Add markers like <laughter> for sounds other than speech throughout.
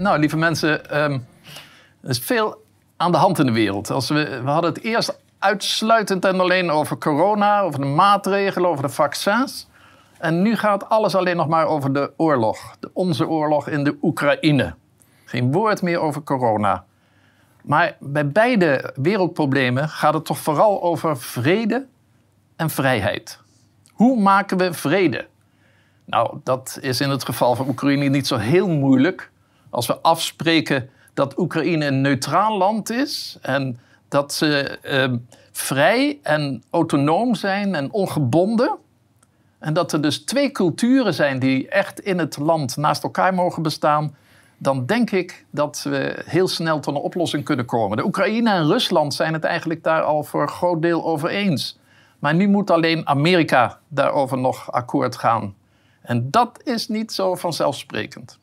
Nou, lieve mensen, ehm, er is veel aan de hand in de wereld. Als we, we hadden het eerst uitsluitend en alleen over corona, over de maatregelen, over de vaccins. En nu gaat alles alleen nog maar over de oorlog. De, onze oorlog in de Oekraïne. Geen woord meer over corona. Maar bij beide wereldproblemen gaat het toch vooral over vrede en vrijheid. Hoe maken we vrede? Nou, dat is in het geval van Oekraïne niet zo heel moeilijk. Als we afspreken dat Oekraïne een neutraal land is en dat ze eh, vrij en autonoom zijn en ongebonden. En dat er dus twee culturen zijn die echt in het land naast elkaar mogen bestaan. Dan denk ik dat we heel snel tot een oplossing kunnen komen. De Oekraïne en Rusland zijn het eigenlijk daar al voor een groot deel over eens. Maar nu moet alleen Amerika daarover nog akkoord gaan. En dat is niet zo vanzelfsprekend.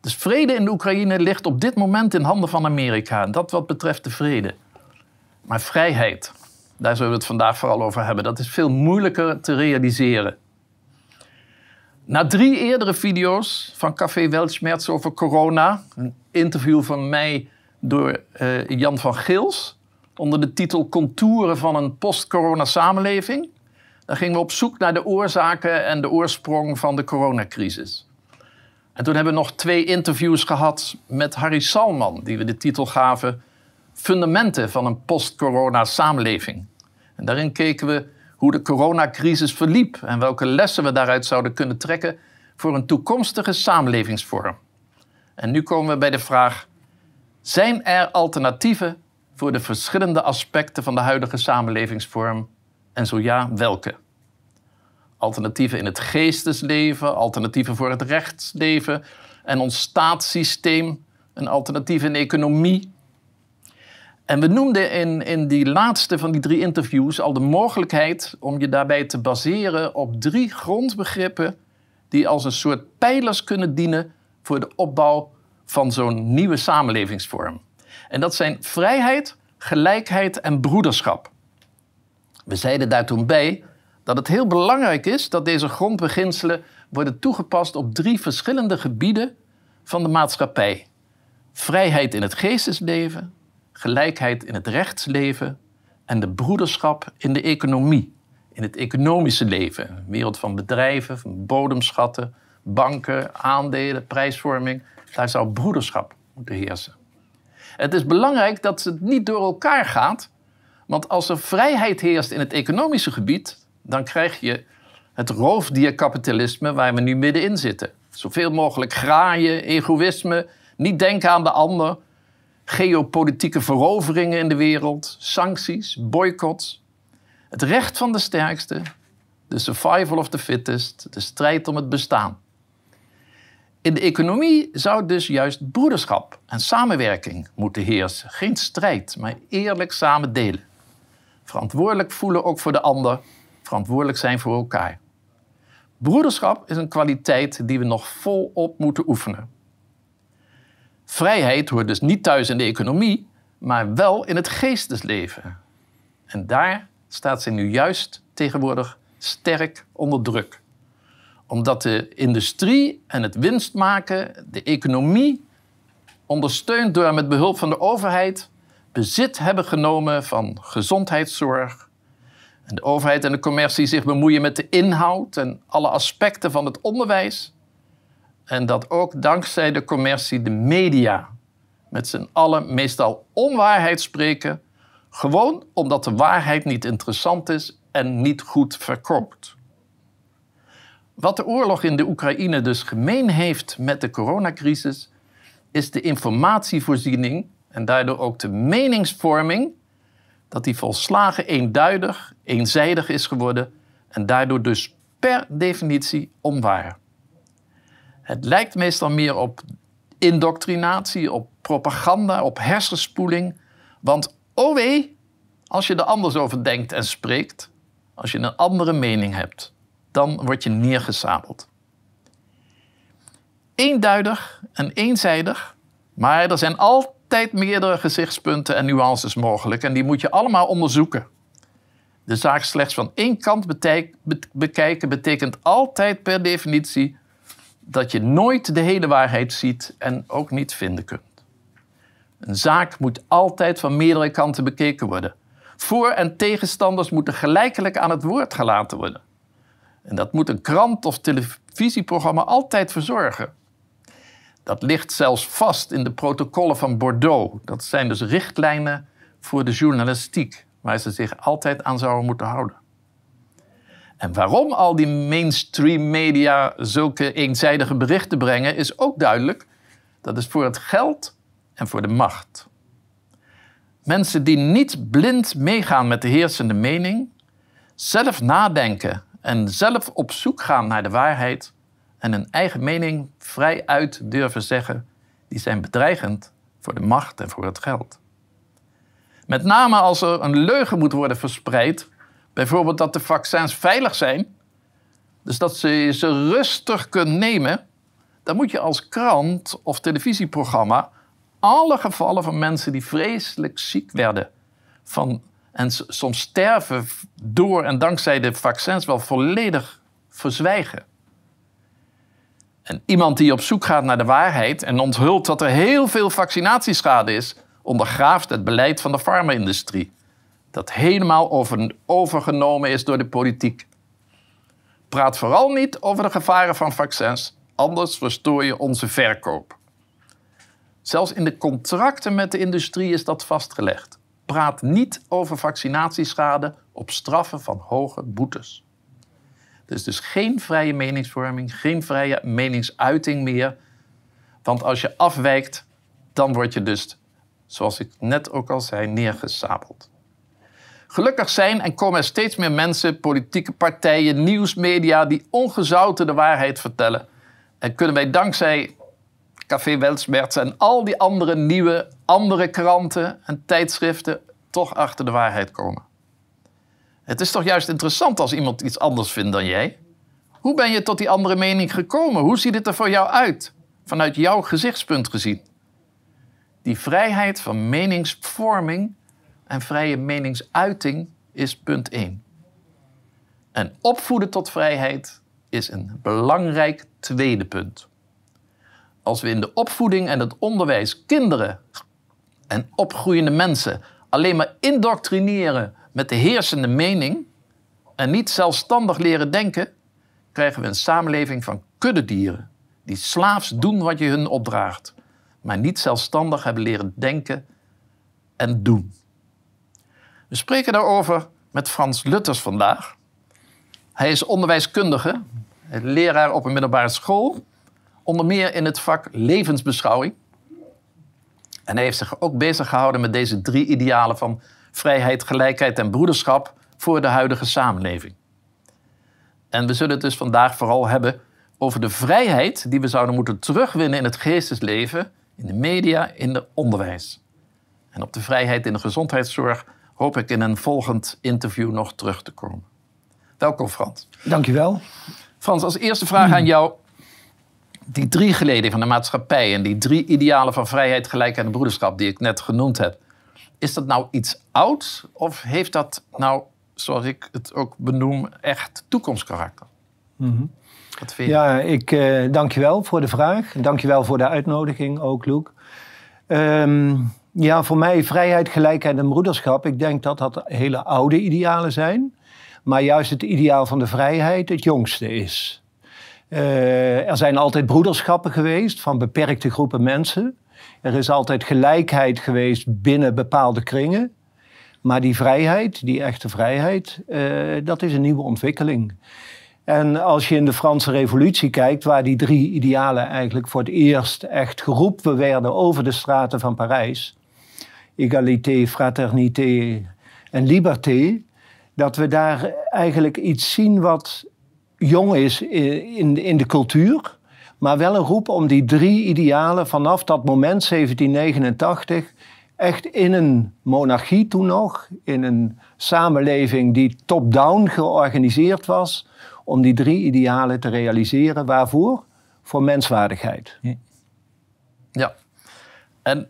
Dus vrede in de Oekraïne ligt op dit moment in handen van Amerika. Dat wat betreft de vrede. Maar vrijheid, daar zullen we het vandaag vooral over hebben. Dat is veel moeilijker te realiseren. Na drie eerdere video's van Café Weltschmerz over corona, een interview van mij door uh, Jan van Gils onder de titel Contouren van een post-corona samenleving, dan gingen we op zoek naar de oorzaken en de oorsprong van de coronacrisis. En toen hebben we nog twee interviews gehad met Harry Salman, die we de titel gaven Fundamenten van een post-corona samenleving. En daarin keken we hoe de coronacrisis verliep en welke lessen we daaruit zouden kunnen trekken voor een toekomstige samenlevingsvorm. En nu komen we bij de vraag: zijn er alternatieven voor de verschillende aspecten van de huidige samenlevingsvorm en zo ja, welke? Alternatieven in het geestesleven, alternatieven voor het rechtsleven en ons staatssysteem, een alternatief in de economie. En we noemden in, in die laatste van die drie interviews al de mogelijkheid om je daarbij te baseren op drie grondbegrippen die als een soort pijlers kunnen dienen voor de opbouw van zo'n nieuwe samenlevingsvorm. En dat zijn vrijheid, gelijkheid en broederschap. We zeiden daar toen bij dat het heel belangrijk is dat deze grondbeginselen worden toegepast op drie verschillende gebieden van de maatschappij: vrijheid in het geestesleven, gelijkheid in het rechtsleven en de broederschap in de economie, in het economische leven, een wereld van bedrijven, van bodemschatten, banken, aandelen, prijsvorming. Daar zou broederschap moeten heersen. Het is belangrijk dat het niet door elkaar gaat, want als er vrijheid heerst in het economische gebied, dan krijg je het roofdierkapitalisme waar we nu middenin zitten. Zoveel mogelijk graaien, egoïsme, niet denken aan de ander, geopolitieke veroveringen in de wereld, sancties, boycotts. Het recht van de sterkste, de survival of the fittest, de strijd om het bestaan. In de economie zou dus juist broederschap en samenwerking moeten heersen. Geen strijd, maar eerlijk samen delen. Verantwoordelijk voelen ook voor de ander, verantwoordelijk zijn voor elkaar. Broederschap is een kwaliteit die we nog volop moeten oefenen. Vrijheid hoort dus niet thuis in de economie, maar wel in het geestesleven. En daar staat ze nu juist tegenwoordig sterk onder druk. Omdat de industrie en het winstmaken, de economie, ondersteund door met behulp van de overheid, bezit hebben genomen van gezondheidszorg. En de overheid en de commercie zich bemoeien met de inhoud en alle aspecten van het onderwijs. En dat ook dankzij de commercie de media met z'n allen meestal onwaarheid spreken, gewoon omdat de waarheid niet interessant is en niet goed verkoopt. Wat de oorlog in de Oekraïne dus gemeen heeft met de coronacrisis, is de informatievoorziening en daardoor ook de meningsvorming, dat die volslagen eenduidig, eenzijdig is geworden en daardoor dus per definitie onwaar. Het lijkt meestal meer op indoctrinatie, op propaganda, op hersenspoeling. Want oh wee, als je er anders over denkt en spreekt, als je een andere mening hebt, dan word je neergezabeld. Eenduidig en eenzijdig, maar er zijn altijd meerdere gezichtspunten en nuances mogelijk en die moet je allemaal onderzoeken. De zaak slechts van één kant bekijken betekent altijd per definitie dat je nooit de hele waarheid ziet en ook niet vinden kunt. Een zaak moet altijd van meerdere kanten bekeken worden. Voor- en tegenstanders moeten gelijkelijk aan het woord gelaten worden. En dat moet een krant of televisieprogramma altijd verzorgen. Dat ligt zelfs vast in de protocollen van Bordeaux. Dat zijn dus richtlijnen voor de journalistiek, waar ze zich altijd aan zouden moeten houden. En waarom al die mainstream media zulke eenzijdige berichten brengen, is ook duidelijk. Dat is voor het geld en voor de macht. Mensen die niet blind meegaan met de heersende mening, zelf nadenken en zelf op zoek gaan naar de waarheid en hun eigen mening vrij uit durven zeggen, die zijn bedreigend voor de macht en voor het geld. Met name als er een leugen moet worden verspreid, bijvoorbeeld dat de vaccins veilig zijn, dus dat ze ze rustig kunt nemen, dan moet je als krant of televisieprogramma alle gevallen van mensen die vreselijk ziek werden van, en soms sterven door en dankzij de vaccins wel volledig verzwijgen. En iemand die op zoek gaat naar de waarheid en onthult dat er heel veel vaccinatieschade is, ondergraaft het beleid van de farma-industrie. Dat helemaal over, overgenomen is door de politiek. Praat vooral niet over de gevaren van vaccins, anders verstoor je onze verkoop. Zelfs in de contracten met de industrie is dat vastgelegd. Praat niet over vaccinatieschade op straffen van hoge boetes. Er is dus geen vrije meningsvorming, geen vrije meningsuiting meer. Want als je afwijkt, dan word je dus, zoals ik net ook al zei, neergesabeld. Gelukkig zijn en komen er steeds meer mensen, politieke partijen, nieuwsmedia die ongezouten de waarheid vertellen. En kunnen wij dankzij Café Welsberts en al die andere nieuwe, andere kranten en tijdschriften toch achter de waarheid komen. Het is toch juist interessant als iemand iets anders vindt dan jij? Hoe ben je tot die andere mening gekomen? Hoe ziet het er voor jou uit? Vanuit jouw gezichtspunt gezien. Die vrijheid van meningsvorming en vrije meningsuiting is punt 1. En opvoeden tot vrijheid is een belangrijk tweede punt. Als we in de opvoeding en het onderwijs kinderen en opgroeiende mensen alleen maar indoctrineren met de heersende mening en niet zelfstandig leren denken, krijgen we een samenleving van kuddedieren die slaafs doen wat je hun opdraagt, maar niet zelfstandig hebben leren denken en doen. We spreken daarover met Frans Lutters vandaag. Hij is onderwijskundige, leraar op een middelbare school, onder meer in het vak levensbeschouwing. En hij heeft zich ook bezig gehouden met deze drie idealen van vrijheid, gelijkheid en broederschap voor de huidige samenleving. En we zullen het dus vandaag vooral hebben over de vrijheid die we zouden moeten terugwinnen in het geestesleven, in de media, in het onderwijs. En op de vrijheid in de gezondheidszorg hoop ik in een volgend interview nog terug te komen. Welkom Frans. Dankjewel. Frans, als eerste vraag aan jou. Die drie geleden van de maatschappij en die drie idealen van vrijheid, gelijkheid en broederschap die ik net genoemd heb. Is dat nou iets ouds of heeft dat nou, zoals ik het ook benoem, echt toekomstkarakter? Mm Wat vind je? Ja, ik uh, dank je wel voor de vraag. Dank je wel voor de uitnodiging ook, Luc. Um, ja, voor mij vrijheid, gelijkheid en broederschap. Ik denk dat dat hele oude idealen zijn. Maar juist het ideaal van de vrijheid het jongste is. Uh, er zijn altijd broederschappen geweest van beperkte groepen mensen. Er is altijd gelijkheid geweest binnen bepaalde kringen. Maar die vrijheid, die echte vrijheid, uh, dat is een nieuwe ontwikkeling. En als je in de Franse Revolutie kijkt, waar die drie idealen eigenlijk voor het eerst echt geroepen werden over de straten van Parijs, egalité, fraternité en liberté, dat we daar eigenlijk iets zien wat jong is in, in de cultuur, maar wel een roep om die drie idealen vanaf dat moment 1789 echt in een monarchie toen nog, in een samenleving die top-down georganiseerd was, om die drie idealen te realiseren. Waarvoor? Voor menswaardigheid. Ja. En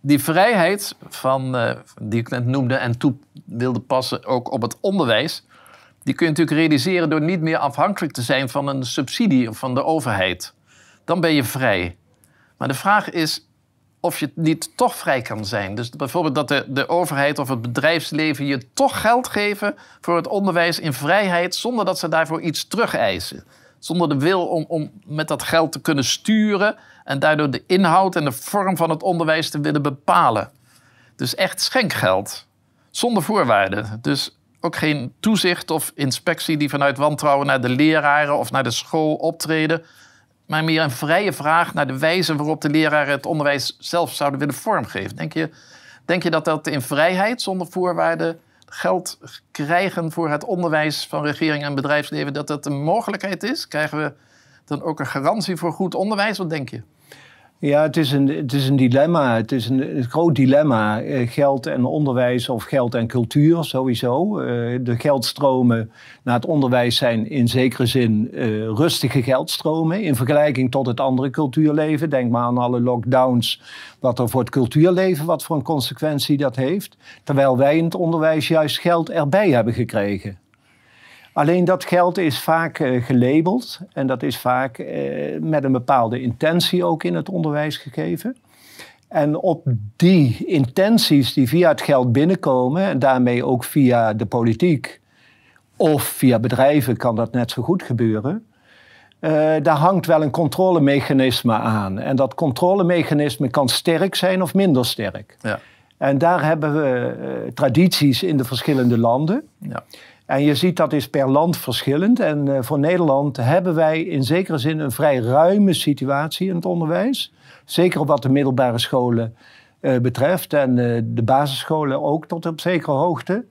die vrijheid van, uh, die ik net noemde en toe wilde passen ook op het onderwijs, die kun je natuurlijk realiseren door niet meer afhankelijk te zijn van een subsidie van de overheid. Dan ben je vrij. Maar de vraag is of je niet toch vrij kan zijn. Dus bijvoorbeeld dat de, de overheid of het bedrijfsleven je toch geld geven voor het onderwijs in vrijheid, zonder dat ze daarvoor iets terugeisen. Zonder de wil om, om met dat geld te kunnen sturen en daardoor de inhoud en de vorm van het onderwijs te willen bepalen. Dus echt schenkgeld, zonder voorwaarden. Dus ook geen toezicht of inspectie die vanuit wantrouwen naar de leraren of naar de school optreden. Maar meer een vrije vraag naar de wijze waarop de leraren het onderwijs zelf zouden willen vormgeven. Denk je, denk je dat dat in vrijheid, zonder voorwaarden, geld krijgen voor het onderwijs van regering en bedrijfsleven, dat dat een mogelijkheid is? Krijgen we dan ook een garantie voor goed onderwijs? Wat denk je? Ja, het is een, het is een dilemma. Het is een, groot dilemma. Eh, geld en onderwijs of geld en cultuur sowieso. Eh, de geldstromen naar het onderwijs zijn in zekere zin uh, rustige geldstromen. In vergelijking tot het andere cultuurleven. Denk maar aan alle lockdowns. Wat er voor het cultuurleven, wat voor een consequentie dat heeft. Terwijl wij in het onderwijs juist geld erbij hebben gekregen. Alleen dat geld is vaak uh, gelabeld en dat is vaak uh, met een bepaalde intentie ook in het onderwijs gegeven. En op die intenties die via het geld binnenkomen en daarmee ook via de politiek of via bedrijven kan dat net zo goed gebeuren. Uh, daar hangt wel een controlemechanisme aan. En dat controlemechanisme kan sterk zijn of minder sterk. Ja. En daar hebben we tradities in de verschillende landen. Ja. En je ziet dat is per land verschillend. En uh, voor Nederland hebben wij in zekere zin een vrij ruime situatie in het onderwijs. Zeker wat de middelbare scholen uh, betreft en uh, de basisscholen ook tot op zekere hoogte.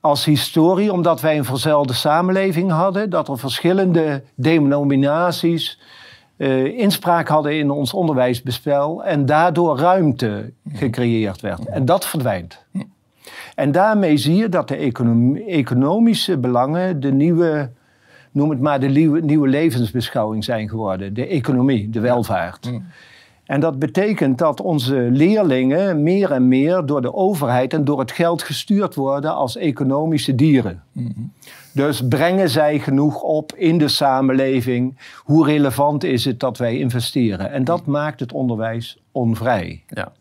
Als historie, omdat wij een verzuilde samenleving hadden, dat er verschillende denominaties inspraak hadden in ons onderwijsbespel en daardoor ruimte gecreëerd werd. En dat verdwijnt. En daarmee zie je dat de economische belangen de nieuwe, noem het maar, de nieuwe, nieuwe levensbeschouwing zijn geworden. De economie, de welvaart. Mm. En dat betekent dat onze leerlingen meer en meer door de overheid en door het geld gestuurd worden als economische dieren. Mm-hmm. Dus brengen zij genoeg op in de samenleving? Hoe relevant is het dat wij investeren? En dat mm. maakt het onderwijs onvrij. Ja,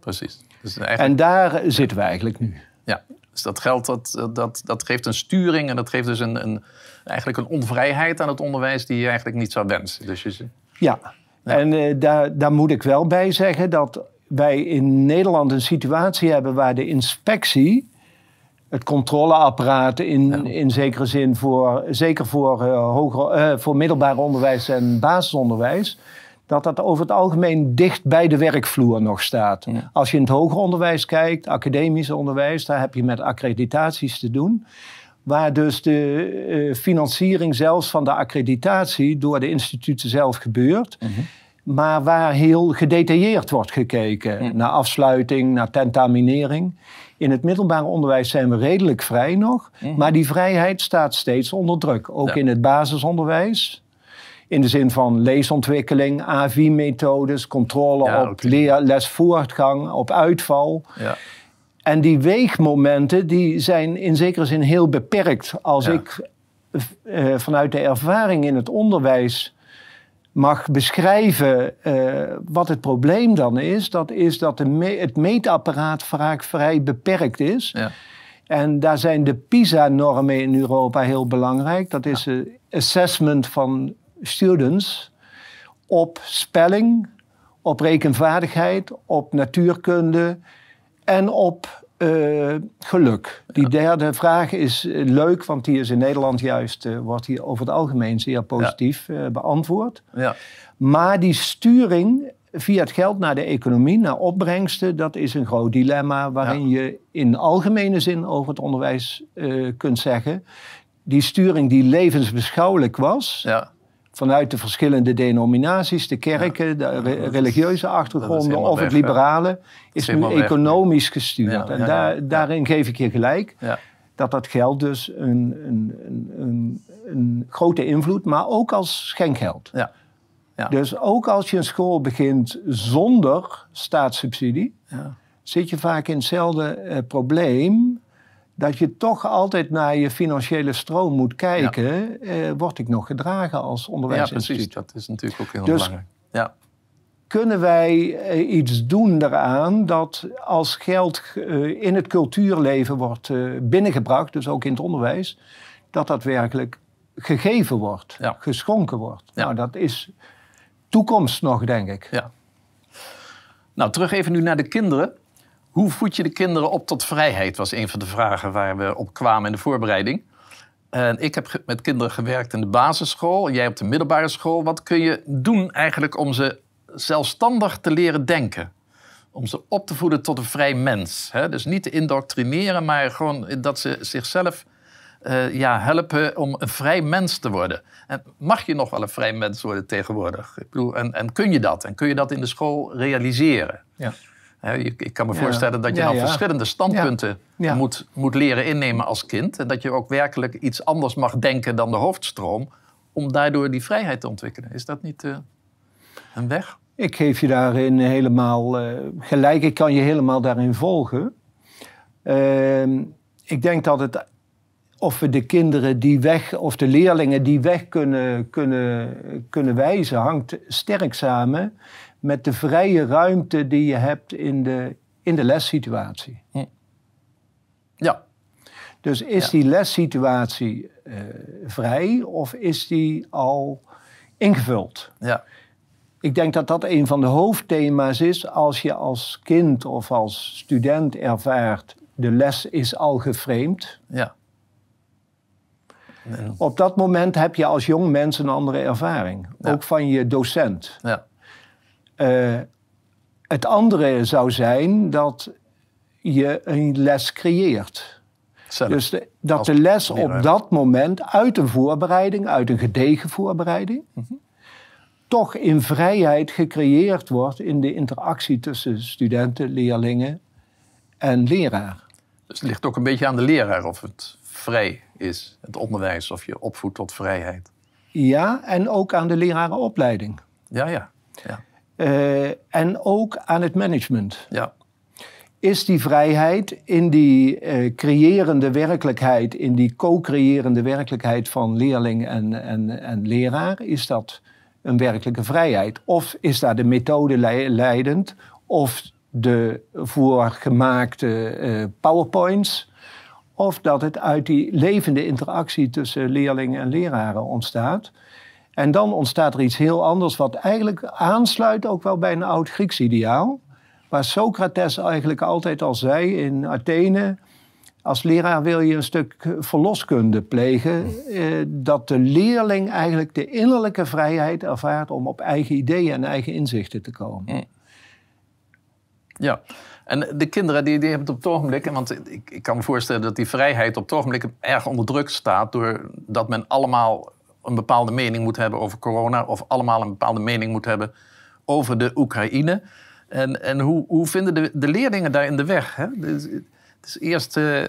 precies. Dus eigenlijk... En daar zitten we eigenlijk nu. Ja, dus dat geld dat, dat, dat geeft een sturing en dat geeft dus een, een, eigenlijk een onvrijheid aan het onderwijs die je eigenlijk niet zou wensen. Dus je... ja. en uh, daar, daar moet ik wel bij zeggen dat wij in Nederland een situatie hebben waar de inspectie, het controleapparaat in, in zekere zin, voor, zeker voor, uh, hoger, uh, voor middelbaar onderwijs en basisonderwijs, dat dat over het algemeen dicht bij de werkvloer nog staat. Als je in het hoger onderwijs kijkt, academisch onderwijs, daar heb je met accreditaties te doen. Waar dus de uh, financiering zelfs van de accreditatie door de instituten zelf gebeurt. Mhm. Maar waar heel gedetailleerd wordt gekeken naar afsluiting, naar tentaminering. In het middelbaar onderwijs zijn we redelijk vrij nog, mhm. maar die vrijheid staat steeds onder druk. Ook in het basisonderwijs. In de zin van leesontwikkeling, AVI-methodes, controle op leer, lesvoortgang, op uitval. Ja. En die weegmomenten die zijn in zekere zin heel beperkt. Als ik uh, vanuit de ervaring in het onderwijs mag beschrijven uh, wat het probleem dan is, dat is dat de me het meetapparaat vaak vrij beperkt is. Ja. En daar zijn de PISA-normen in Europa heel belangrijk. Dat is ja. assessment van students op spelling, op rekenvaardigheid, op natuurkunde en op uh, geluk. Die derde vraag is uh, leuk, want die is in Nederland juist, uh, wordt hier over het algemeen zeer positief ja. beantwoord. Ja. Maar die sturing via het geld naar de economie, naar opbrengsten, dat is een groot dilemma waarin ja. je in algemene zin over het onderwijs kunt zeggen. Die sturing die levensbeschouwelijk was, ja vanuit de verschillende denominaties, de kerken, de religieuze achtergronden of het liberale, is nu economisch gestuurd. en daar, daarin geef ik je gelijk. Dat dat geld dus een, een, een, een, grote invloed, maar ook als schenkgeld. Ja. Ja. Dus ook als je een school begint zonder staatssubsidie, ja. zit je vaak in hetzelfde uh, probleem dat je toch altijd naar je financiële stroom moet kijken. Eh, word ik nog gedragen als onderwijsinstituut? Ja, precies. Dat is natuurlijk ook heel dus belangrijk. Ja. Kunnen wij eh, iets doen daaraan dat als geld eh, in het cultuurleven wordt binnengebracht, dus ook in het onderwijs, dat dat werkelijk gegeven wordt, geschonken wordt? Nou, dat is toekomst nog, denk ik. Ja. Nou, terug even nu naar de kinderen. Hoe voed je de kinderen op tot vrijheid? Was een van de vragen waar we op kwamen in de voorbereiding. En ik heb met kinderen gewerkt in de basisschool, jij op de middelbare school. Wat kun je doen eigenlijk om ze zelfstandig te leren denken? Om ze op te voeden tot een vrij mens. Hè? Dus niet te indoctrineren, maar gewoon dat ze zichzelf uh, ja, helpen om een vrij mens te worden. En mag je nog wel een vrij mens worden tegenwoordig? Ik bedoel, en, en kun je dat? En kun je dat in de school realiseren? Ja. Ik kan me voorstellen dat je dan verschillende standpunten Moet, moet leren innemen als kind. En dat je ook werkelijk iets anders mag denken dan de hoofdstroom. Om daardoor die vrijheid te ontwikkelen. Is dat niet uh, een weg? Ik geef je daarin helemaal uh, gelijk. Ik kan je helemaal daarin volgen. Ehm, ik denk dat het of we de kinderen die weg, of de leerlingen die weg kunnen, kunnen, kunnen wijzen, hangt sterk samen met de vrije ruimte die je hebt in de, in de lessituatie. Hm. Ja. Dus is die lessituatie uh, vrij of is die al ingevuld? Ja. Ik denk dat dat een van de hoofdthema's is als je als kind of als student ervaart de les is al geframed. Ja. Op dat moment heb je als jong mens een andere ervaring. Ook van je docent. Ja. Uh, het andere zou zijn dat je een les creëert. Zelf. Dus dat de les op dat moment uit een voorbereiding, uit een gedegen voorbereiding, mhm. toch in vrijheid gecreëerd wordt in de interactie tussen studenten, leerlingen en leraar. Dus het ligt ook een beetje aan de leraar of het vrij is, het onderwijs, of je opvoedt tot vrijheid. Ja, en ook aan de lerarenopleiding. Ja, ja. ja. Uh, en ook aan het management. Ja. Is die vrijheid in die uh, creërende werkelijkheid, in die co-creërende werkelijkheid van leerling en, en, en leraar, is dat een werkelijke vrijheid? Of is daar de methode leidend? Of de voorgemaakte uh, PowerPoints? Of dat het uit die levende interactie tussen leerlingen en leraren ontstaat. En dan ontstaat er iets heel anders, wat eigenlijk aansluit ook wel bij een oud Grieks ideaal. Waar Socrates eigenlijk altijd al zei in Athene. Als leraar wil je een stuk verloskunde plegen. Eh, dat de leerling eigenlijk de innerlijke vrijheid ervaart om op eigen ideeën en eigen inzichten te komen. Ja, en de kinderen die, die hebben het op het ogenblik, want ik, ik kan me voorstellen dat die vrijheid op het ogenblik erg onder druk staat, doordat men allemaal een bepaalde mening moet hebben over corona, of allemaal een bepaalde mening moet hebben over de Oekraïne. En, en hoe, hoe vinden de, de leerlingen daar in de weg? Hè? Dus, het is eerst, uh,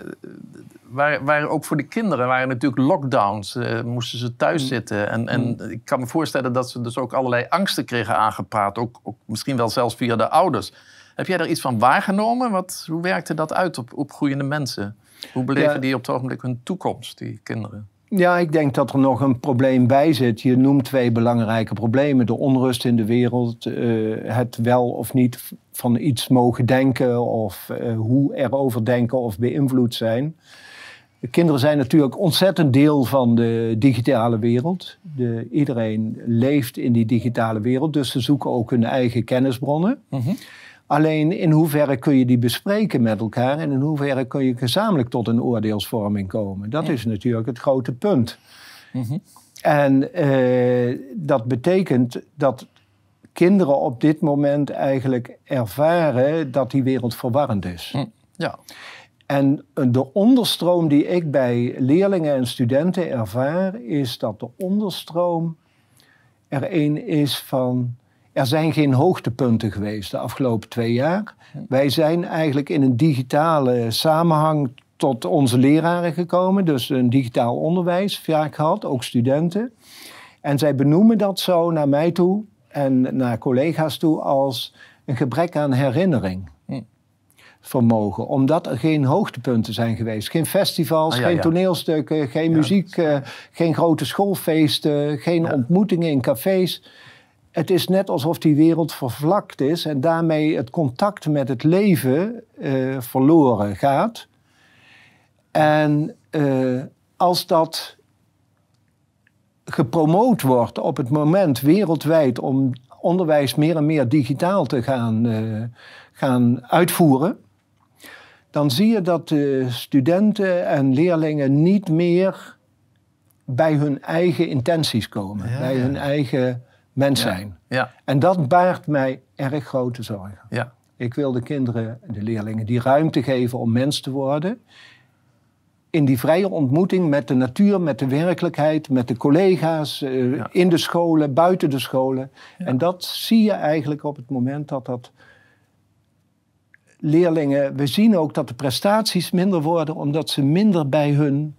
waren, ook voor de kinderen waren natuurlijk lockdowns, uh, moesten ze thuis mm. zitten. En, en mm. ik kan me voorstellen dat ze dus ook allerlei angsten kregen aangepraat, ook, ook misschien wel zelfs via de ouders. Heb jij daar iets van waargenomen? Wat, hoe werkte dat uit op opgroeiende mensen? Hoe beleven die op het ogenblik hun toekomst, die kinderen? Ja, ik denk dat er nog een probleem bij zit. Je noemt twee belangrijke problemen. De onrust in de wereld, uh, het wel of niet van iets mogen denken... of uh, hoe erover denken of beïnvloed zijn. De kinderen zijn natuurlijk ontzettend deel van de digitale wereld. De, iedereen leeft in die digitale wereld, dus ze zoeken ook hun eigen kennisbronnen. Mm Alleen in hoeverre kun je die bespreken met elkaar en in hoeverre kun je gezamenlijk tot een oordeelsvorming komen? Dat is natuurlijk het grote punt. Mhm. En eh, dat betekent dat kinderen op dit moment eigenlijk ervaren dat die wereld verwarrend is. Hm, ja. En de onderstroom die ik bij leerlingen en studenten ervaar, is dat de onderstroom er een is van er zijn geen hoogtepunten geweest de afgelopen twee jaar. Wij zijn eigenlijk in een digitale samenhang tot onze leraren gekomen. Dus een digitaal onderwijs vaak gehad, ook studenten. En zij benoemen dat zo naar mij toe en naar collega's toe als een gebrek aan herinnering. Hm. vermogen. Omdat er geen hoogtepunten zijn geweest. Geen festivals, ah, geen toneelstukken, geen muziek, uh, geen grote schoolfeesten, geen ontmoetingen in cafés. Het is net alsof die wereld vervlakt is en daarmee het contact met het leven uh, verloren gaat. En uh, als dat gepromoot wordt op het moment wereldwijd om onderwijs meer en meer digitaal te gaan, uh, gaan uitvoeren, dan zie je dat de studenten en leerlingen niet meer bij hun eigen intenties komen, bij hun eigen mens zijn. Ja. En dat baart mij erg grote zorgen. Ja. Ik wil de kinderen, de leerlingen, die ruimte geven om mens te worden. In die vrije ontmoeting met de natuur, met de werkelijkheid, met de collega's, uh, in de scholen, buiten de scholen. En dat zie je eigenlijk op het moment dat dat leerlingen, we zien ook dat de prestaties minder worden omdat ze minder bij hun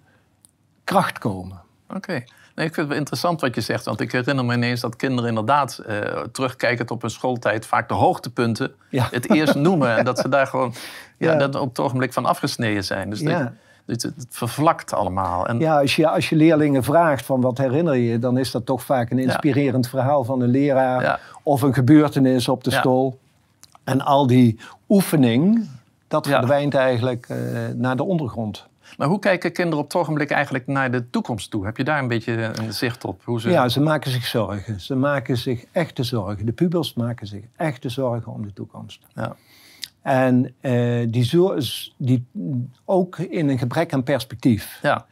kracht komen. Oké. Nee, ik vind het wel interessant wat je zegt. Want ik herinner me ineens dat kinderen inderdaad uh, terugkijkend op hun schooltijd vaak de hoogtepunten het eerst <laughs> noemen. En dat ze daar gewoon ja, Dat op het ogenblik van afgesneden zijn. Dus ja. het, het, vervlakt allemaal. En... Ja, als je, als je leerlingen vraagt van wat herinner je, dan is dat toch vaak een inspirerend verhaal van een leraar of een gebeurtenis op de school. En al die oefening, dat verdwijnt eigenlijk uh, naar de ondergrond. Maar hoe kijken kinderen op het ogenblik eigenlijk naar de toekomst toe? Heb je daar een beetje een zicht op? Hoe ze... Ja, ze maken zich zorgen. Ze maken zich echte zorgen. De pubers maken zich echte zorgen om de toekomst. Ja. En uh, die, die ook in een gebrek aan perspectief. Ja.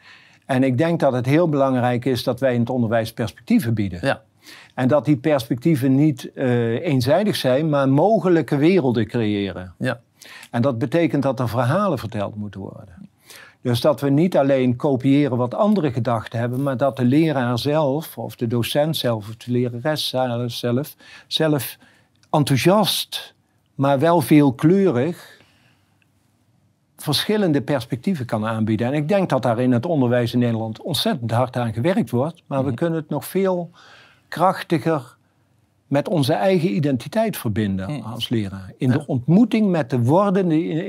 En ik denk dat het heel belangrijk is dat wij in het onderwijs perspectieven bieden. Ja. En dat die perspectieven niet uh, eenzijdig zijn, maar mogelijke werelden creëren. Ja. En dat betekent dat er verhalen verteld moeten worden. Dus dat we niet alleen kopiëren wat anderen gedacht hebben, maar dat de leraar zelf, of de docent zelf, of de lerares zelf, zelf enthousiast, maar wel veelkleurig verschillende perspectieven kan aanbieden. En ik denk dat daar in het onderwijs in Nederland ontzettend hard aan gewerkt wordt, maar we mhm. kunnen het nog veel krachtiger met onze eigen identiteit verbinden mhm. als leraar. In de ontmoeting met de wordende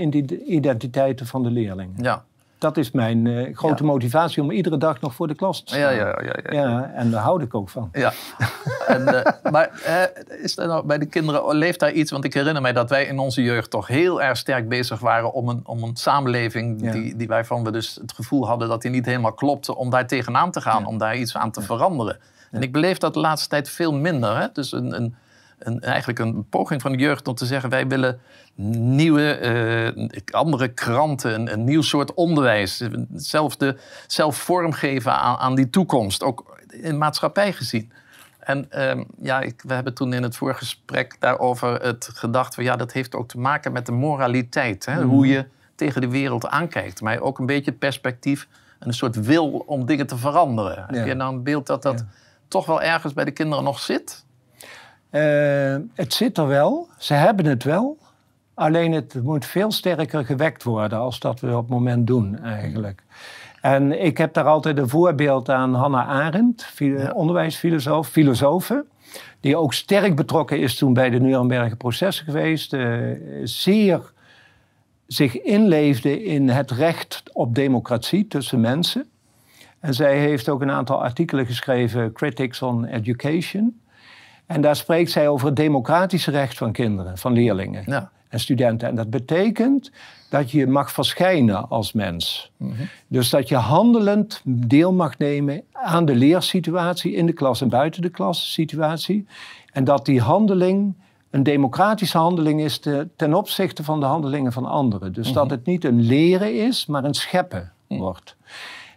identiteiten van de leerlingen. Ja dat is mijn uh, grote motivatie om iedere dag nog voor de klas te staan. Ja, ja, ja, ja, ja. en daar houd ik ook van. Ja. <laughs> en, uh, maar uh, is er nou bij de kinderen, leeft daar iets? Want ik herinner mij dat wij in onze jeugd toch heel erg sterk bezig waren om een, om een samenleving die, die waarvan we dus het gevoel hadden dat die niet helemaal klopte, om daar tegenaan te gaan, om daar iets aan te veranderen. En ik beleef dat de laatste tijd veel minder. Hè? Dus een, een een, eigenlijk een poging van de jeugd om te zeggen: wij willen nieuwe, uh, andere kranten, een, een, nieuw soort onderwijs. Zelf, de, zelf vormgeven aan, aan die toekomst, ook in maatschappij gezien. En uh, ja, ik, we hebben toen in het vorige gesprek daarover het gedacht van ja, dat heeft ook te maken met de moraliteit. Hè? Mhm. Hoe je tegen de wereld aankijkt. Maar ook een beetje het perspectief en een soort wil om dingen te veranderen. Heb je nou een beeld dat dat toch wel ergens bij de kinderen nog zit? Uh, het zit er wel, ze hebben het wel. Alleen het moet veel sterker gewekt worden als dat we op het moment doen eigenlijk. En ik heb daar altijd een voorbeeld aan Hannah Arendt, onderwijsfilosoof, filosofe. Die ook sterk betrokken is toen bij de Nuremberger processen geweest. Uh, zeer zich inleefde in het recht op democratie tussen mensen. En zij heeft ook een aantal artikelen geschreven, Critics on Education. En daar spreekt zij over het democratische recht van kinderen, van leerlingen ja. en studenten. En dat betekent dat je mag verschijnen als mens. Mhm. Dus dat je handelend deel mag nemen aan de leersituatie in de klas en buiten de klas situatie. En dat die handeling een democratische handeling is ten opzichte van de handelingen van anderen. Dus dat mhm. het niet een leren is, maar een scheppen wordt.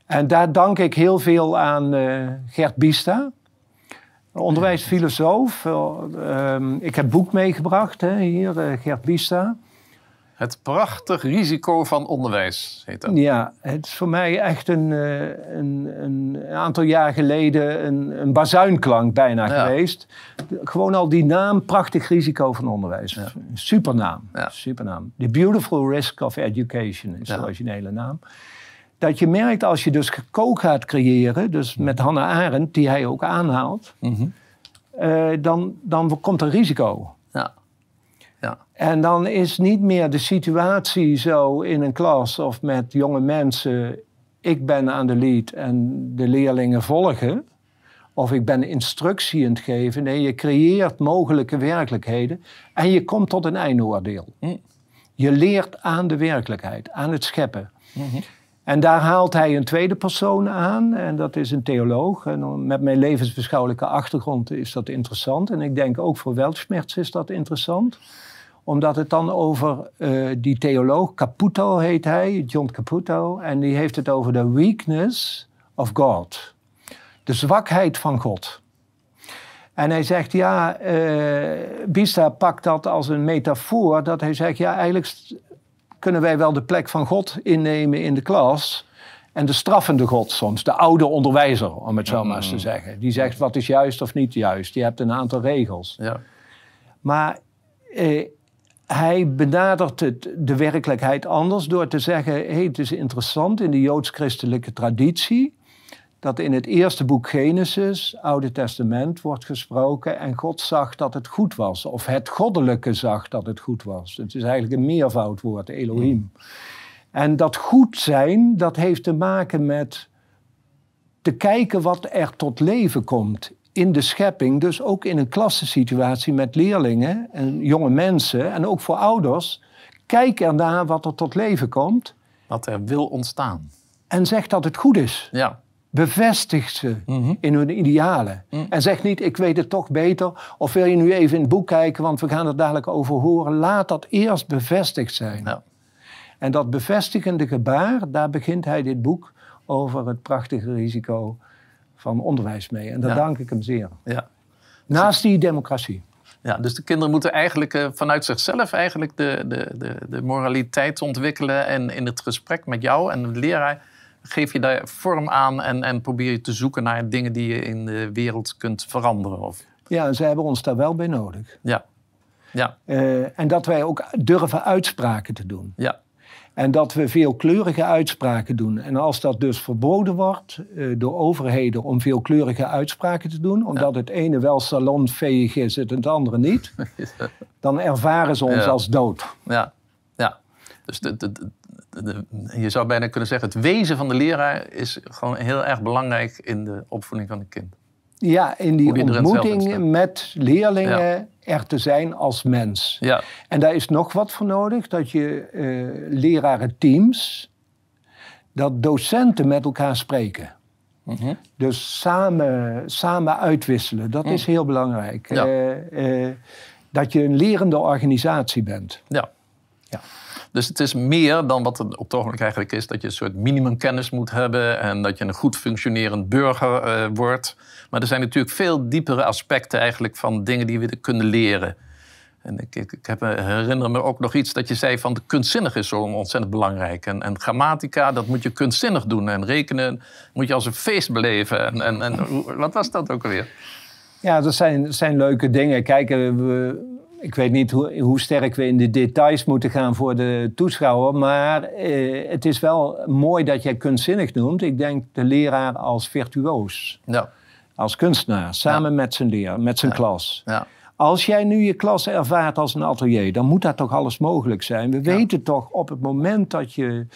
En daar dank ik heel veel aan uh, Gert Bista. Onderwijsfilosoof. Uh, ik heb boek meegebracht, hè, hier, uh, Gert Bista. Het prachtig risico van onderwijs, heet dat. Ja, het is voor mij echt een, een, een aantal jaar geleden een, een bazuinklank bijna geweest. Gewoon al die naam, prachtig risico van onderwijs. Ja. Supernaam, ja. supernaam. The Beautiful Risk of Education is de originele naam dat je merkt als je dus kook gaat creëren, dus met Hannah Arendt, die hij ook aanhaalt, mhm. eh, dan, dan komt er risico. Ja. Ja. En dan is niet meer de situatie zo in een klas of met jonge mensen. Ik ben aan de lead en de leerlingen volgen. Of ik ben instructie aan het geven. Nee, je creëert mogelijke werkelijkheden en je komt tot een eindoordeel. Hm. Je leert aan de werkelijkheid, aan het scheppen. Mhm. En daar haalt hij een tweede persoon aan, en dat is een theoloog. En met mijn levensbeschouwelijke achtergrond is dat interessant. En ik denk ook voor Weltschmerz is dat interessant. Omdat het dan over uh, die theoloog, Caputo heet hij, John Caputo. En die heeft het over de weakness of God. De zwakheid van God. En hij zegt, ja, uh, Bista pakt dat als een metafoor. Dat hij zegt, ja, eigenlijk kunnen wij wel de plek van God innemen in de klas. En de straffende God soms, de oude onderwijzer, om het zo maar eens te zeggen. Die zegt wat is juist of niet juist. Je hebt een aantal regels. Ja. Maar eh, hij benadert het, de werkelijkheid anders door te zeggen: hey, het is interessant in de joods-christelijke traditie dat in het eerste boek Genesis, Oude Testament, wordt gesproken en God zag dat het goed was. Of het goddelijke zag dat het goed was. Het is eigenlijk een meervoudwoord, Elohim. En dat goed zijn, dat heeft te maken met te kijken wat er tot leven komt in de schepping. Dus ook in een klassensituatie met leerlingen en jonge mensen en ook voor ouders. Kijk ernaar wat er tot leven komt. Wat er wil ontstaan. En zeg dat het goed is. Ja. Bevestig ze mhm. in hun idealen. Mhm. En zeg niet, ik weet het toch beter. Of wil je nu even in het boek kijken, want we gaan er dadelijk over horen. Laat dat eerst bevestigd zijn. Ja. En dat bevestigende gebaar, daar begint hij dit boek over het prachtige risico van onderwijs mee. En daar dank ik hem zeer. Ja. Naast die democratie. Ja, dus de kinderen moeten eigenlijk uh, vanuit zichzelf eigenlijk de, de, de, de moraliteit ontwikkelen. En in het gesprek met jou en de leraar geef je daar vorm aan en, en probeer je te zoeken naar dingen die je in de wereld kunt veranderen? Of... Ja, ze hebben ons daar wel bij nodig. Ja. ja. Uh, en dat wij ook durven uitspraken te doen. Ja. En dat we veelkleurige uitspraken doen. En als dat dus verboden wordt uh, door overheden om veelkleurige uitspraken te doen, omdat het ene wel salonveeg is en het andere niet, <laughs> dan ervaren ze ons als dood. Ja, ja. Dus de, de, je zou bijna kunnen zeggen, het wezen van de leraar is gewoon heel erg belangrijk in de opvoeding van een kind. Ja, in die ontmoeting met leerlingen er te zijn als mens. Ja. En daar is nog wat voor nodig, dat je uh, lerarenteams, dat docenten met elkaar spreken. Mhm. Dus samen, samen uitwisselen, dat is mhm. heel belangrijk. Ja. Uh, uh, dat je een lerende organisatie bent. Ja. ja. Dus het is meer dan wat het op het ogenblik eigenlijk is. Dat je een soort minimumkennis moet hebben. En dat je een goed functionerend burger uh, wordt. Maar er zijn natuurlijk veel diepere aspecten eigenlijk van dingen die we kunnen leren. En ik, ik, ik heb, herinner me ook nog iets dat je zei van de kunstzinnig is zo ontzettend belangrijk. En, en grammatica, dat moet je kunstzinnig doen. En rekenen moet je als een feest beleven. En, en, en wat was dat ook alweer? Ja, dat zijn, zijn leuke dingen. Kijk, we, ik weet niet hoe, hoe, sterk we in de details moeten gaan voor de toeschouwer. Maar eh, het is wel mooi dat jij kunstzinnig noemt. Ik denk de leraar als virtuoos. Ja. Als kunstenaar, samen met zijn leer, met zijn klas. Ja. Als jij nu je klas ervaart als een atelier, dan moet dat toch alles mogelijk zijn. We weten toch op het moment dat je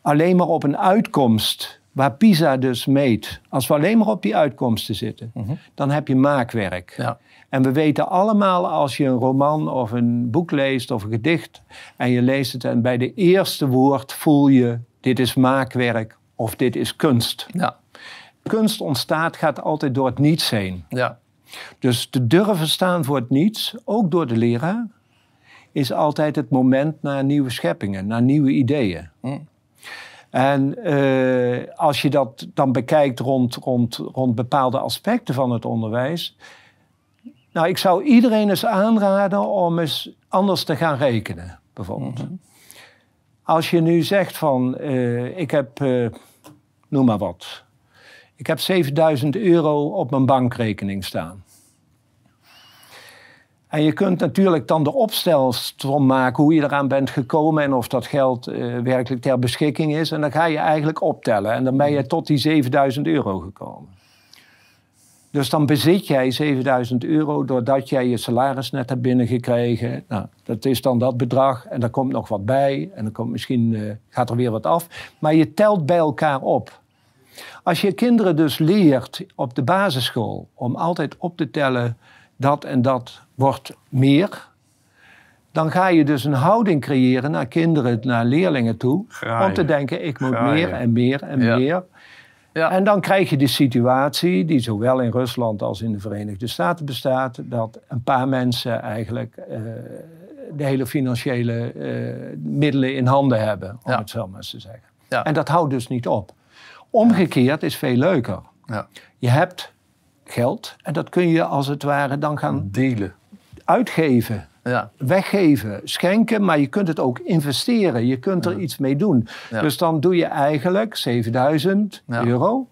alleen maar op een uitkomst, waar PISA dus meet, als we alleen maar op die uitkomsten zitten, mhm. dan heb je maakwerk. Ja. En we weten allemaal als je een roman of een boek leest of een gedicht en je leest het en bij de eerste woord voel je dit is maakwerk of dit is kunst. Ja. Kunst ontstaat, gaat altijd door het niets heen. Ja. Dus te durven staan voor het niets, ook door de leraar, is altijd het moment naar nieuwe scheppingen, naar nieuwe ideeën. Hm. En uh, als je dat dan bekijkt rond, rond, rond bepaalde aspecten van het onderwijs, nou, ik zou iedereen eens aanraden om eens anders te gaan rekenen, bijvoorbeeld. Mhm. Als je nu zegt van, uh, ik heb, uh, noem maar wat, ik heb 7000 euro op mijn bankrekening staan. En je kunt natuurlijk dan de opstelstrom maken hoe je eraan bent gekomen en of dat geld uh, werkelijk ter beschikking is. En dan ga je eigenlijk optellen en dan ben je tot die 7000 euro gekomen. Dus dan bezit jij 7000 euro doordat jij je salaris net hebt binnengekregen. Nou, dat is dan dat bedrag en daar komt nog wat bij. En dan komt misschien, uh, gaat er weer wat af. Maar je telt bij elkaar op. Als je kinderen dus leert op de basisschool om altijd op te tellen dat en dat wordt meer, dan ga je dus een houding creëren naar kinderen, naar leerlingen toe. Om te denken, ik moet meer en meer en meer. Ja. En dan krijg je de situatie die zowel in Rusland als in de Verenigde Staten bestaat, dat een paar mensen eigenlijk uh, de hele financiële uh, middelen in handen hebben, om het zo maar eens te zeggen. En dat houdt dus niet op. Omgekeerd is veel leuker. Je hebt geld en dat kun je als het ware dan gaan delen. Uitgeven ja. weggeven, schenken, maar je kunt het ook investeren. Je kunt er iets mee doen. Dus dan doe je eigenlijk 7000 euro.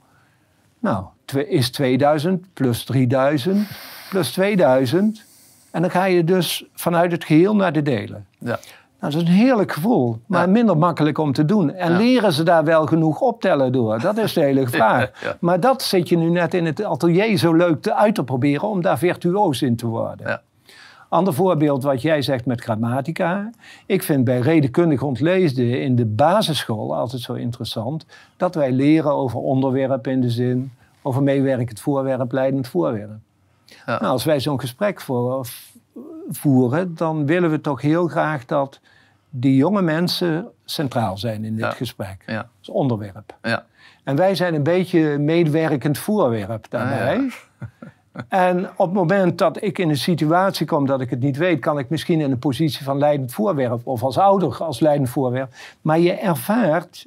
Nou, is 2000 plus 3000 plus 2000. En dan ga je dus vanuit het geheel naar de delen. Nou, dat is een heerlijk gevoel, maar minder makkelijk om te doen. En leren ze daar wel genoeg optellen door? Dat is de hele <laughs> vraag. Maar dat zit je nu net in het atelier zo leuk te uit te proberen om daar virtuoos in te worden. Ander voorbeeld wat jij zegt met grammatica. Ik vind bij redenkundig ontleesde in de basisschool altijd zo interessant dat wij leren over onderwerp in de zin, over meewerkend voorwerp, leidend voorwerp. Ja. Nou, als wij zo'n gesprek voor, voeren, dan willen we toch heel graag dat die jonge mensen centraal zijn in dit gesprek. Ja. Dat is onderwerp. Ja. En wij zijn een beetje meewerkend voorwerp daarbij. <laughs> En op het moment dat ik in een situatie kom dat ik het niet weet, kan ik misschien in een positie van leidend voorwerp of als ouder als leidend voorwerp. Maar je ervaart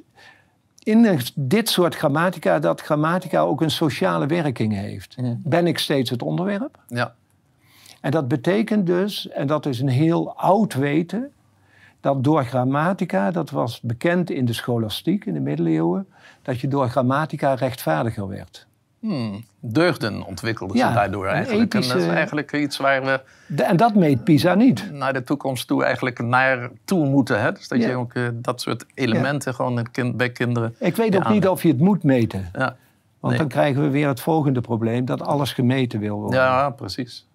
in dit soort grammatica dat grammatica ook een sociale werking heeft. Ben ik steeds het onderwerp? Ja. En dat betekent dus, en dat is een heel oud weten, dat door grammatica, dat was bekend in de scholastiek in de middeleeuwen, dat je door grammatica rechtvaardiger werd. Hmm, deugden ontwikkelden ze daardoor eigenlijk. En dat is eigenlijk iets waar we... en dat meet PISA niet. Naar de toekomst toe eigenlijk naartoe moeten. Hè? Dus dat je ook uh, dat soort elementen gewoon kind, bij kinderen... Ik weet ook niet of je het moet meten. Want dan krijgen we weer het volgende probleem, dat alles gemeten wil worden. Ja, precies.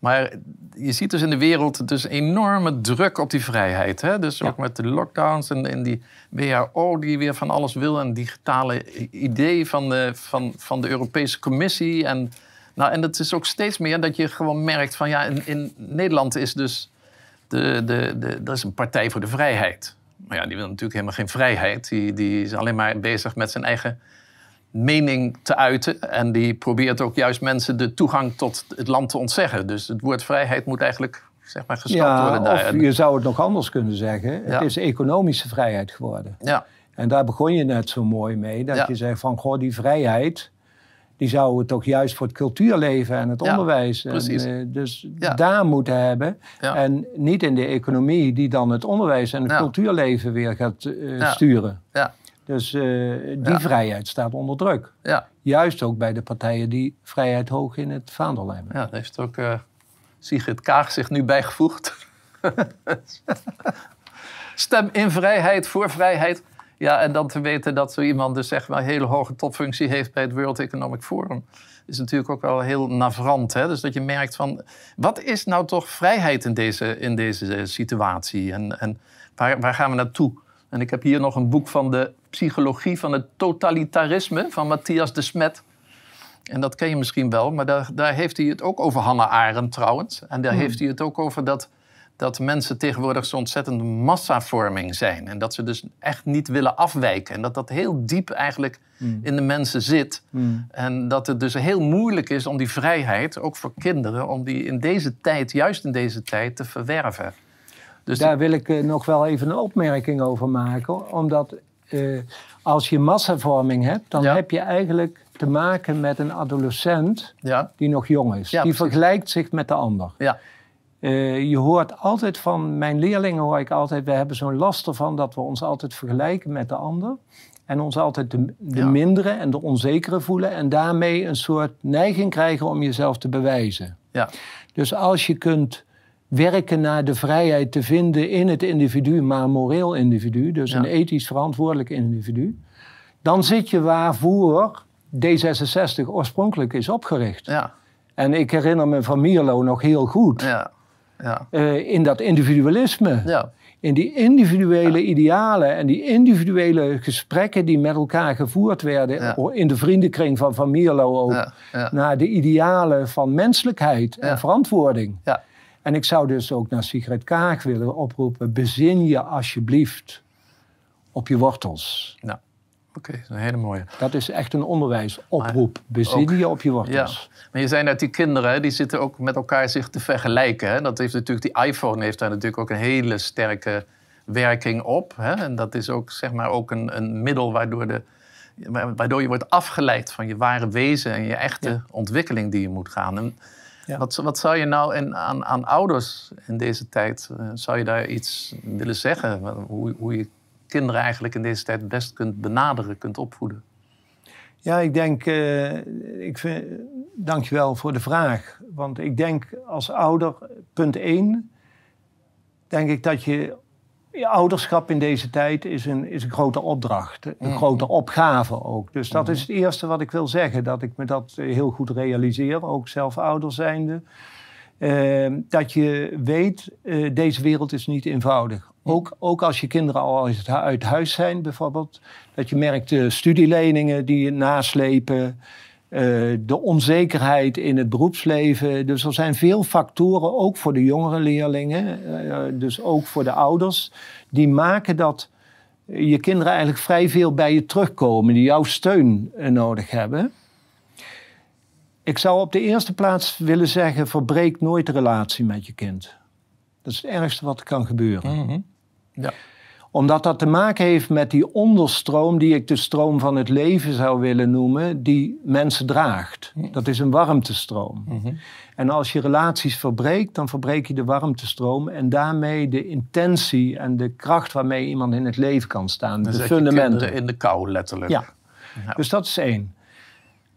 Maar je ziet dus in de wereld dus enorme druk op die vrijheid. Hè? Dus ook met de lockdowns en, en, die WHO die weer van alles wil. En digitale idee van de, van, van de Europese Commissie. En, nou, en het is ook steeds meer dat je gewoon merkt van ja, in, in Nederland is dus de, de, de, dat is een partij voor de vrijheid. Maar ja, die wil natuurlijk helemaal geen vrijheid. Die, die is alleen maar bezig met zijn eigen mening te uiten. En die probeert ook juist mensen de toegang tot het land te ontzeggen. Dus het woord vrijheid moet eigenlijk zeg maar, geschrapt worden daar. Of je zou het nog anders kunnen zeggen. Het is economische vrijheid geworden. Ja. En daar begon je net zo mooi mee. Dat je zegt van, goh, die vrijheid... die zouden we toch juist voor het cultuurleven en het onderwijs... En, uh, dus daar moeten hebben. En niet in de economie die dan het onderwijs en het cultuurleven weer gaat uh, sturen. Ja. Dus uh, die vrijheid staat onder druk. Ja. Juist ook bij de partijen die vrijheid hoog in het vaandel hebben. Ja, daar heeft ook uh, Sigrid Kaag zich nu bijgevoegd. <laughs> Stem in vrijheid, voor vrijheid. Ja, en dan te weten dat zo iemand dus zeg maar een hele hoge topfunctie heeft bij het World Economic Forum. Is natuurlijk ook wel heel navrant. Hè? Dus dat je merkt van, wat is nou toch vrijheid in deze, in deze situatie? En, en waar, waar gaan we naartoe? En ik heb hier nog een boek van de psychologie van het totalitarisme van Matthias de Smet. En dat ken je misschien wel, maar daar, daar heeft hij het ook over Hannah Arendt trouwens. En daar hmm. heeft hij het ook over dat, dat mensen tegenwoordig zo'n ontzettende massavorming zijn. En dat ze dus echt niet willen afwijken. En dat dat heel diep eigenlijk hmm. in de mensen zit. Hmm. En dat het dus heel moeilijk is om die vrijheid, ook voor kinderen, om die in deze tijd, juist in deze tijd, te verwerven. Dus Daar wil ik eh, nog wel even een opmerking over maken. Omdat uh, als je massavorming hebt, dan heb je eigenlijk te maken met een adolescent ja. die nog jong is. die vergelijkt zich met de ander. Ja. Uh, je hoort altijd van mijn leerlingen, hoor ik altijd, we hebben zo'n last ervan dat we ons altijd vergelijken met de ander. En ons altijd de, de mindere en de onzekere voelen. En daarmee een soort neiging krijgen om jezelf te bewijzen. Ja. Dus als je kunt werken naar de vrijheid te vinden in het individu, maar een moreel individu, dus een ethisch verantwoordelijk individu, dan zit je waarvoor D66 oorspronkelijk is opgericht. Ja. En ik herinner me van Mierlo nog heel goed. Ja. Ja. Uh, in dat individualisme. Ja. In die individuele idealen en die individuele gesprekken die met elkaar gevoerd werden. In de vriendenkring van Van Mierlo ook. Naar de idealen van menselijkheid en verantwoording. En ik zou dus ook naar Sigrid Kaag willen oproepen. Bezin je alsjeblieft op je wortels. Ja. Oké, okay, een hele mooie. Dat is echt een onderwijsoproep. Bezin je op je wortels. Ja. Maar je zei net, die kinderen die zitten ook met elkaar zich te vergelijken. Hè? Dat heeft natuurlijk, die iPhone heeft daar natuurlijk ook een hele sterke werking op. Hè? En dat is ook, zeg maar, ook een, een middel waardoor, de, waardoor je wordt afgeleid van je ware wezen en je echte ontwikkeling die je moet gaan. En wat, wat zou je nou in, aan, aan ouders in deze tijd, uh, zou je daar iets willen zeggen? Hoe, hoe je kinderen eigenlijk in deze tijd best kunt benaderen, kunt opvoeden? Ja, ik denk, uh, ik vind, dankjewel voor de vraag. Want ik denk als ouder, punt één, denk ik dat je, ouderschap in deze tijd is een, is een grote opdracht. Een mm. grote opgave ook. Dus dat mm. is het eerste wat ik wil zeggen. Dat ik me dat heel goed realiseer, ook zelf ouder zijnde. Uh, dat je weet, uh, deze wereld is niet eenvoudig. Ook, ook als je kinderen al uit huis zijn, bijvoorbeeld. Dat je merkt de studieleningen die je naslepen. Uh, de onzekerheid in het beroepsleven. Dus er zijn veel factoren, ook voor de jongere leerlingen, uh, dus ook voor de ouders, die maken dat je kinderen eigenlijk vrij veel bij je terugkomen, die jouw steun nodig hebben. Ik zou op de eerste plaats willen zeggen: verbreek nooit de relatie met je kind. Dat is het ergste wat er kan gebeuren. Mm ja. Omdat dat te maken heeft met die onderstroom, die ik de stroom van het leven zou willen noemen, die mensen draagt. Dat is een warmtestroom. Mhm. En als je relaties verbreekt, dan verbreek je de warmtestroom en daarmee de intentie en de kracht waarmee iemand in het leven kan staan. de fundamenten. in de kou, letterlijk. ja. Dus dat is één.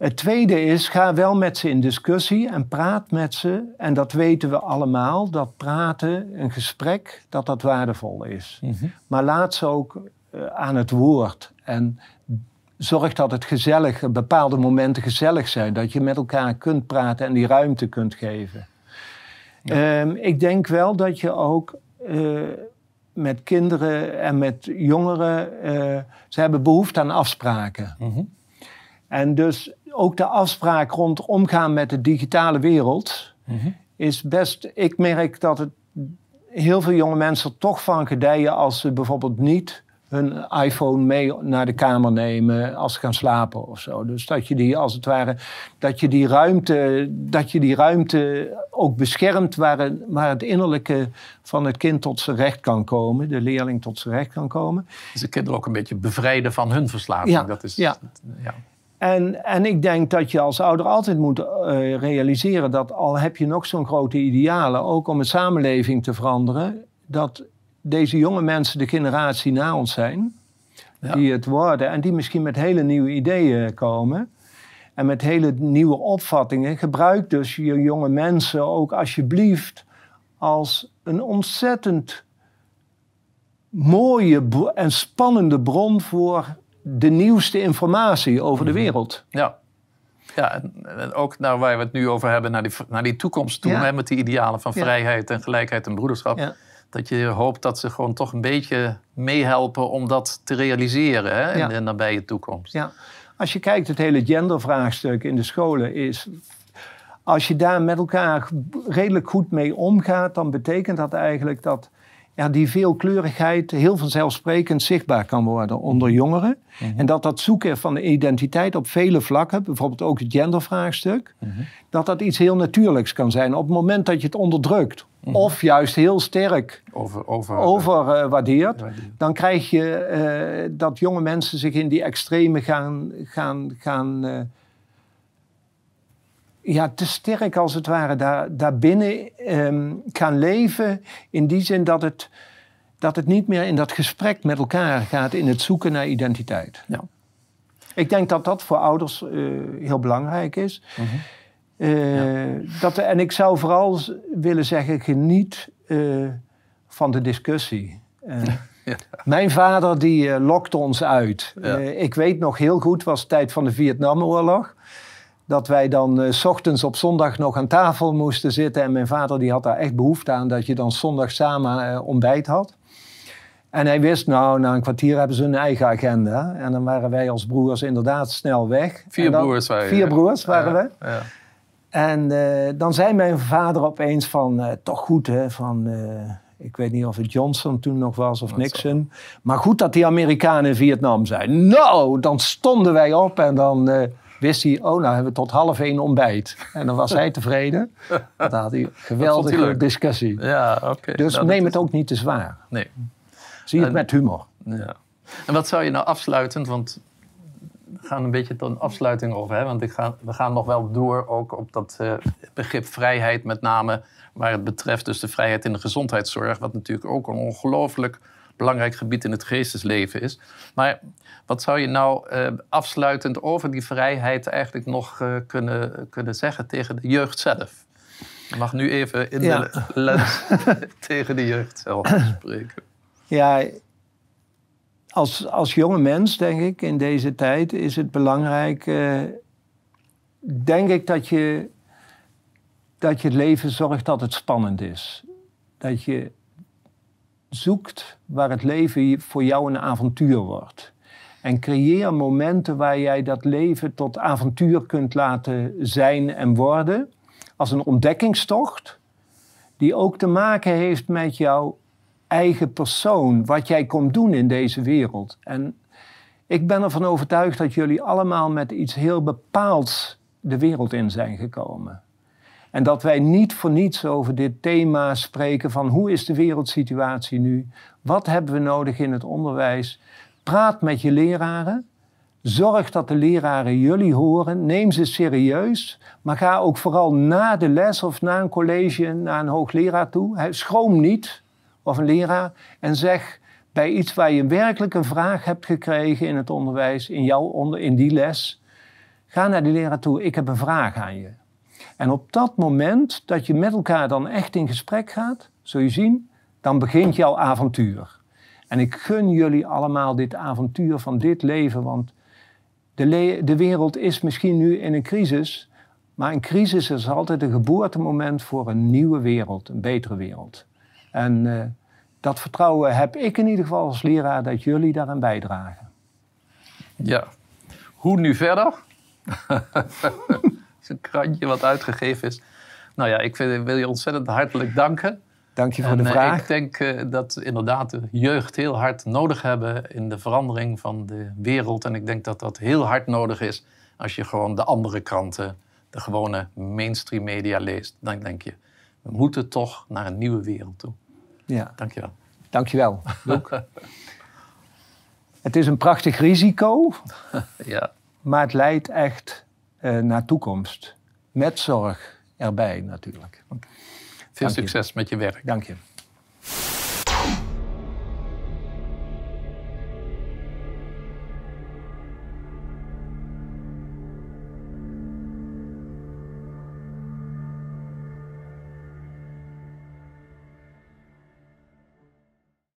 Het tweede is, ga wel met ze in discussie en praat met ze. En dat weten we allemaal, dat praten, een gesprek, dat dat waardevol is. Mhm. Maar laat ze ook uh, aan het woord. En zorg dat het gezellig, bepaalde momenten gezellig zijn. Dat je met elkaar kunt praten en die ruimte kunt geven. Um, ik denk wel dat je ook uh, met kinderen en met jongeren, uh, ze hebben behoefte aan afspraken. Mm En dus ook de afspraak rond omgaan met de digitale wereld mhm. is best. Ik merk dat het heel veel jonge mensen toch van gedijen als ze bijvoorbeeld niet hun iPhone mee naar de kamer nemen als ze gaan slapen of zo. Dus dat je die als het ware, dat je die ruimte, dat je die ruimte ook beschermt waar het, waar het innerlijke van het kind tot zijn recht kan komen, de leerling tot zijn recht kan komen. Dus de kinderen ook een beetje bevrijden van hun verslaving. Ja, dat is, ja. ja. En, en ik denk dat je als ouder altijd moet uh, realiseren dat al heb je nog zo'n grote idealen, ook om een samenleving te veranderen, dat deze jonge mensen de generatie na ons zijn, die het worden en die misschien met hele nieuwe ideeën komen en met hele nieuwe opvattingen. Gebruik dus je jonge mensen ook alsjeblieft als een ontzettend mooie en spannende bron voor de nieuwste informatie over de mhm. wereld. Ja. Ja, en, ook nou, waar we het nu over hebben, naar die, naar die toekomst toe, hè, met die idealen van vrijheid en gelijkheid en broederschap. Ja. Dat je hoopt dat ze gewoon toch een beetje meehelpen om dat te realiseren hè, in de nabije toekomst. Ja. Als je kijkt, het hele gendervraagstuk in de scholen is. Als je daar met elkaar redelijk goed mee omgaat, dan betekent dat eigenlijk dat ja, die veelkleurigheid heel vanzelfsprekend zichtbaar kan worden onder mhm. jongeren. Mhm. En dat dat zoeken van de identiteit op vele vlakken, bijvoorbeeld ook het gendervraagstuk, mhm. dat dat iets heel natuurlijks kan zijn op het moment dat je het onderdrukt. Of juist heel sterk overwaardeert, over, uh, dan krijg je uh, dat jonge mensen zich in die extreme gaan, gaan, gaan uh, ja, te sterk als het ware daar, daarbinnen um, gaan leven. In die zin dat het, dat het niet meer in dat gesprek met elkaar gaat in het zoeken naar identiteit. Ja. Ik denk dat dat voor ouders uh, heel belangrijk is. Mm -hmm. uh, ja. dat, en ik zou vooral willen zeggen, geniet uh, van de discussie. <laughs> Mijn vader die lokte ons uit. ik weet nog heel goed, was de tijd van de Vietnamoorlog dat wij dan uh, s ochtends op zondag nog aan tafel moesten zitten. En mijn vader die had daar echt behoefte aan dat je dan zondag samen uh, ontbijt had. En hij wist, nou, na een kwartier hebben ze hun eigen agenda. En dan waren wij als broers inderdaad snel weg. Vier broers waren Vier broers waren we. Ja. En uh, dan zei mijn vader opeens van, toch goed hè, van... Ik weet niet of het Johnson toen nog was of Nixon. Maar goed dat die Amerikanen in Vietnam zijn. Nou, dan stonden wij op en dan wist hij, oh, nou hebben we tot half één ontbijt. En dan was hij tevreden. Dan had hij <laughs> een geweldige discussie. Ja, oké. Dus nou, neem het ook niet te zwaar. Nee. Zie het met humor. Ja. En wat zou je nou afsluitend, want we gaan een beetje tot een afsluiting over. Hè? Want ik ga, we gaan nog wel door ook op dat uh, begrip vrijheid, met name waar het betreft dus de vrijheid in de gezondheidszorg. Wat natuurlijk ook een ongelooflijk belangrijk gebied in het geestesleven is. Maar wat zou je nou uh, afsluitend over die vrijheid eigenlijk nog uh, kunnen, kunnen zeggen tegen de jeugd zelf? Je mag nu even in de lens <laughs> tegen de jeugd zelf spreken. Ja, als, als jonge mens, denk ik, in deze tijd is het belangrijk, uh, denk ik, dat je, dat je het leven zorgt dat het spannend is. Dat je zoekt waar het leven voor jou een avontuur wordt. En creëer momenten waar jij dat leven tot avontuur kunt laten zijn en worden. Als een ontdekkingstocht, die ook te maken heeft met jouw eigen persoon, wat jij komt doen in deze wereld. En ik ben ervan overtuigd dat jullie allemaal met iets heel bepaalds de wereld in zijn gekomen. En dat wij niet voor niets over dit thema spreken van hoe is de wereldsituatie nu? Wat hebben we nodig in het onderwijs? Praat met je leraren. Zorg dat de leraren jullie horen. Neem ze serieus. Maar ga ook vooral na de les of na een college naar een hoogleraar toe. Schroom niet, of een leraar, en zeg bij iets waar je werkelijk een vraag hebt gekregen in het onderwijs, in, jouw onder, in die les, ga naar die leraar toe. Ik heb een vraag aan je. En op dat moment dat je met elkaar dan echt in gesprek gaat, zul je zien, dan begint jouw avontuur. En ik gun jullie allemaal dit avontuur van dit leven, want de, de wereld is misschien nu in een crisis, maar een crisis is altijd een geboortemoment voor een nieuwe wereld, een betere wereld. En uh, dat vertrouwen heb ik in ieder geval als leraar dat jullie daaraan bijdragen. Ja, hoe nu verder? <laughs> een krantje wat uitgegeven is. Nou ja, ik wil je ontzettend hartelijk danken. Dank je voor de eh, vraag. ik denk uh, dat inderdaad de jeugd heel hard nodig hebben in de verandering van de wereld. En ik denk dat dat heel hard nodig is als je gewoon de andere kranten, de gewone mainstream media leest. Dan denk je, we moeten toch naar een nieuwe wereld toe. Ja. Dankjewel. Dankjewel, Luc. <laughs> het is een prachtig risico, ja. maar het leidt echt uh, naar toekomst. Met zorg erbij natuurlijk. Veel succes met je werk. Dank je.